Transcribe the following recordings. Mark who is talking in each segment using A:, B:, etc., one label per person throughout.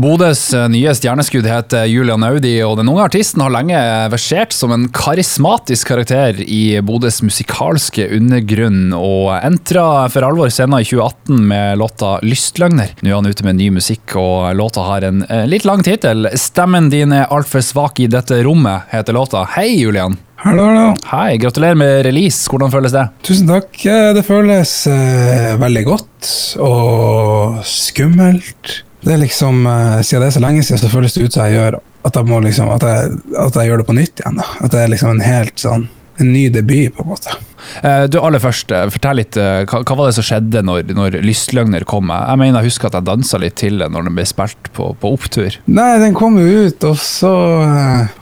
A: Bodøs nye stjerneskudd heter Julian Audi, og den unge artisten har lenge versert som en karismatisk karakter i Bodøs musikalske undergrunn, og entra for alvor scenen i 2018 med låta 'Lystløgner'. Nå er han ute med ny musikk, og låta har en eh, litt lang tittel. 'Stemmen din er altfor svak i dette rommet', heter låta. Hei, Julian.
B: Hallo, hallo.
A: Hei, gratulerer med release. Hvordan føles det?
B: Tusen takk. Eh, Det føles eh, veldig godt og skummelt. Det er liksom, eh, Siden det er så lenge siden, så føles det ut som jeg gjør at jeg, må liksom, at jeg, at jeg gjør det på nytt igjen. Da. At det er liksom en helt sånn en ny debut, på en måte.
A: Eh, Du, aller først, eh, fortell litt, hva, hva var det som skjedde når, når 'Lystløgner' kom? Jeg mener, jeg husker at jeg dansa litt til det når den ble spilt på, på opptur.
B: Nei, den kom jo ut, og så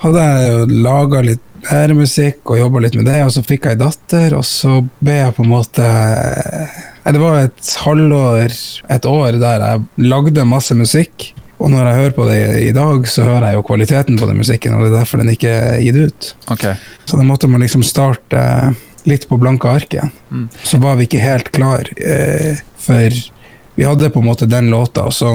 B: hadde jeg jo laga litt mer musikk og jobba litt med det, og så fikk jeg ei datter, og så ble jeg på en måte Det var et halvår, et år, der jeg lagde masse musikk. Og når jeg hører på det i dag, så hører jeg jo kvaliteten på den musikken, og det er derfor den ikke er gitt ut.
A: Okay.
B: Så da måtte man liksom starte litt på blanke ark igjen.
A: Mm.
B: Så var vi ikke helt klar, eh, for vi hadde på en måte den låta, og så,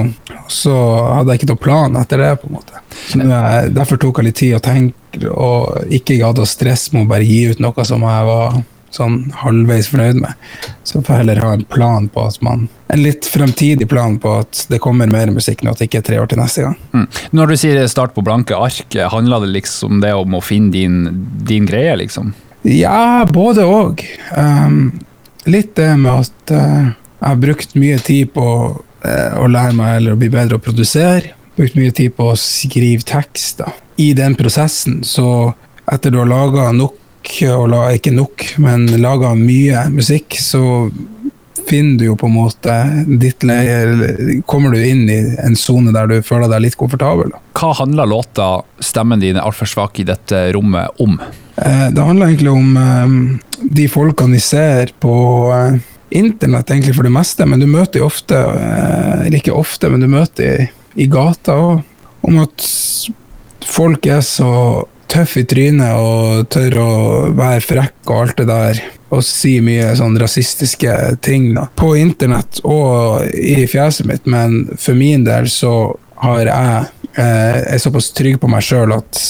B: så hadde jeg ikke noe plan etter det. på en måte. Er, Derfor tok jeg litt tid å tenke, og ikke gadd å stresse med å bare gi ut noe som jeg var sånn halvveis fornøyd med. Så får jeg heller ha en plan på at man, en litt fremtidig plan på at det kommer mer musikk nå, at det ikke er tre år til neste gang.
A: Mm. Når du sier start på blanke ark, handler det liksom det om å finne din, din greie, liksom?
B: Ja, både og. Um, litt det med at uh, jeg har brukt mye tid på uh, å lære meg eller å bli bedre å produsere. Brukt mye tid på å skrive tekster. I den prosessen, så etter du har laga nok, og la, ikke nok, men laga mye musikk, så finner du jo på en måte ditt leie Kommer du inn i en sone der du føler deg litt komfortabel.
A: Hva handler låta 'Stemmen din er altfor svak i dette rommet' om?
B: Eh, Det handler egentlig om eh, de folkene vi ser på eh, internett, egentlig for det meste, men du møter jo ofte, eller ikke ofte, men du møter i, i gata òg, om at folk er så tøffe i trynet og tør å være frekk og alt det der, og si mye sånn rasistiske ting da, på internett og i fjeset mitt, men for min del så har jeg eh, er såpass trygg på meg sjøl at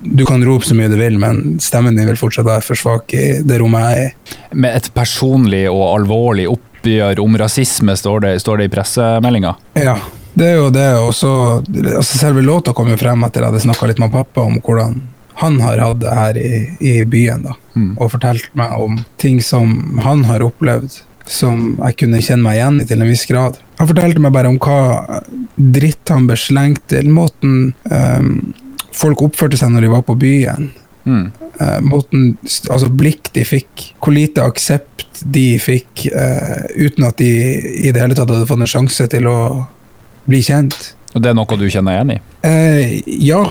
B: du kan rope så mye du vil, men stemmen din vil fortsatt være for svak i det rommet jeg er i.
A: Med et personlig og alvorlig oppgjør om rasisme, står det, står det i pressemeldinga.
B: Ja, det er jo det. Og så altså Selve låta kom jo frem etter at jeg hadde snakka litt med pappa om hvordan han har hatt her i, i byen. da,
A: Mm.
B: Og fortalt meg om ting som han har opplevd, som jeg kunne kjenne meg igjen i til en viss grad. Han fortalte meg bare om hva dritt han ble slengt til, måten um, folk oppførte seg når de var på byen.
A: Mm.
B: Uh, måten, altså blikk de fikk, hvor lite aksept de fikk, uh, uten at de i det hele tatt hadde fått en sjanse til å bli kjent.
A: Og det er noe du kjenner igjen i?
B: Uh, ja,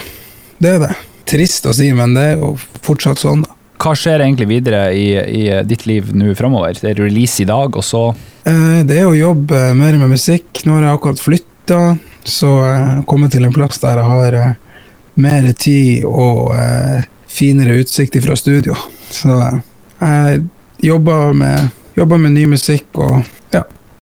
B: det er det. Trist å si, men det er jo fortsatt sånn. da.
A: Hva skjer egentlig videre i, i ditt liv nå framover? Det er release i dag, og så
B: Eh, det er å jobbe mer med musikk. Nå har jeg akkurat flytta, så jeg har kommet til en plass der jeg har eh, mer tid og eh, finere utsikt fra studio. Så jeg jobber med, jobber med ny musikk og